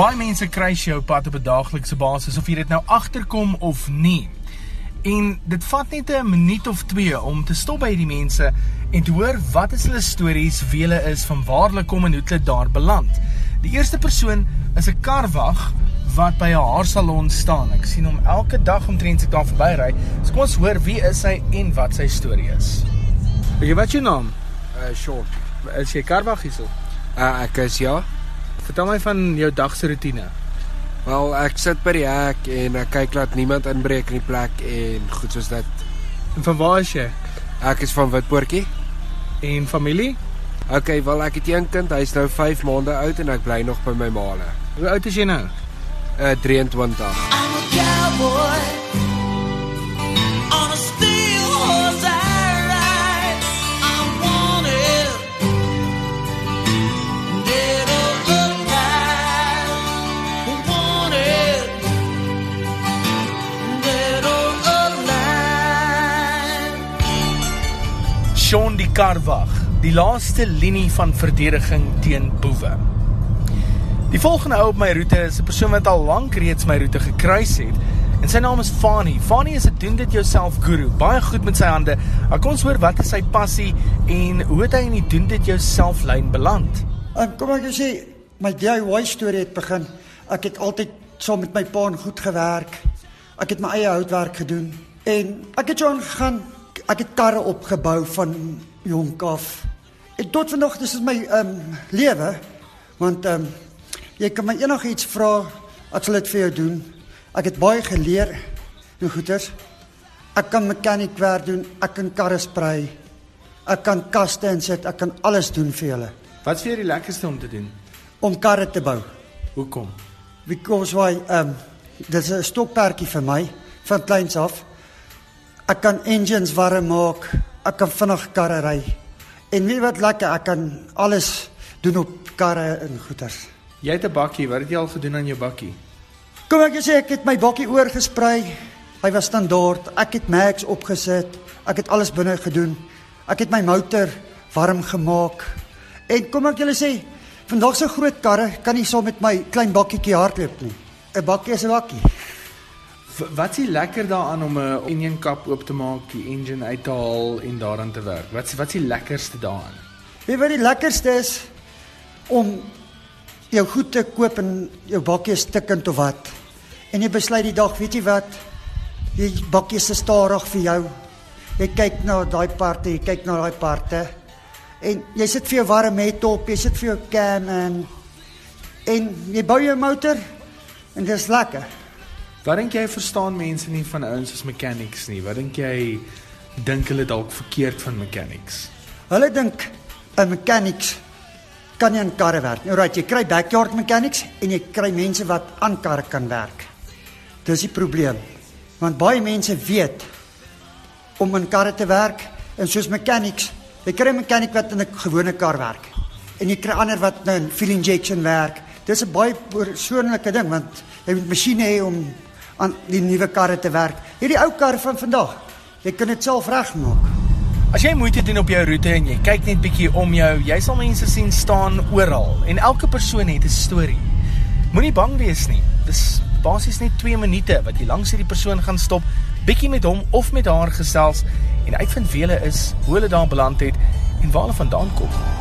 Baie mense kruis jou pad op 'n daaglikse basis of jy dit nou agterkom of nie. En dit vat net 'n minuut of 2 om te stop by hierdie mense en te hoor wat is hulle stories, wie hulle is, van waar hulle kom en hoe hulle daar beland. Die eerste persoon is 'n karwag wat by 'n haarsalon staan. Ek sien hom elke dag omtrent ek daar verbyry. So kom ons hoor wie is hy en wat sy storie is. Jy wat jou naam? Uh Sean. Is jy karwag hierso? Uh ek is ja. Vertel my van jou dag se rotine. Wel, ek sit by die hek en ek kyk laat niemand inbreek in die plek en goed soos dit. En van waar is jy? Ek is van Witpoortjie. En familie? Okay, wel ek het een kind, hy's nou 5 maande oud en ek bly nog by my maale. Hoe oud is jy nou? Uh 23. Die karwag, die laaste linie van verdediging teen boewe. Die volgende ou op my roete is 'n persoon wat al lank reeds my roete gekruis het. En sy naam is Fani. Fani is 'n doen dit jouself guru, baie goed met sy hande. Ek kom ons hoor wat is sy passie en hoe het hy in die doen dit jouself lyn beland? En kom ek sê, my DIY storie het begin. Ek het altyd saam met my pa en goed gewerk. Ek het my eie houtwerk gedoen en ek het so aangegaan. Ek het karre opgebou van jonk af. En tot vandag dis is my ehm um, lewe want ehm um, jy kan my enigiets vra, ek sal dit vir jou doen. Ek het baie geleer en goeters. Ek kan mechanic werk doen, ek kan karre sprei. Ek kan kaste insit, ek kan alles doen vir julle Wat is vir jou die lekkerste om te doen? om karre te bou. Hoekom? Because why um dis 'n stokperdjie vir my van kleins af. Ek kan engines warm maak, ek kan vinnig karre ry. En weet jy wat lekker, ek kan alles doen op karre en goeters. Jy het 'n bakkie, wat het jy al gedoen aan jou bakkie? Kom ek sê ek het my bakkie oorgesprei. Hy was standaard. Ek het Max opgesit. Ek het alles binne gedoen. Ek het my motor warm gemaak. En kom ek julle sê, vandag se groot karre kan nie saam met my klein bakkietjie hardloop nie. 'n Bakkie is 'n bakkie. Wat is die lekker daaraan om 'n engine kap oop te maak, die engine uit te haal en daaraan te werk? Wat is wat is die lekkerste daaraan? Weet wat die lekkerste is om jou goed te koop en jou bakkie is stikkend of wat. En jy besluit die dag, weet jy wat? Die bakkie is te stadig vir jou. Jy kyk na daai parte, jy kyk na daai parte. En jy sit vir jou warm het op, jy sit vir jou cam en en jy bou jou motor en dis lekker. Wat dink jy verstaan mense nie van ouens as mechanics nie? Wat dink jy dink hulle dalk verkeerd van mechanics? Hulle dink 'n mechanics kan nie aan karre werk nie. Alraai, jy kry backyard mechanics en jy kry mense wat aan karre kan werk. Dis die probleem. Want baie mense weet om aan karre te werk en soos mechanics, jy kry 'n mechanic wat in 'n gewone kar werk en jy kry ander wat nou in fuel injection werk. Dis 'n baie persoonlike ding want jy moet masjiene hê om aan die nuwe karre te werk. Hierdie ou karre van vandag, jy kan dit self regmaak. As jy moeite doen op jou roete en jy kyk net bietjie om jou, jy sal mense sien staan oral en elke persoon het 'n storie. Moenie bang wees nie. Dis basies net 2 minute wat jy langs hierdie persoon gaan stop, bietjie met hom of met haar gesels en uitvind wie hulle is, hoe hulle daar beland het en waar hulle vandaan kom.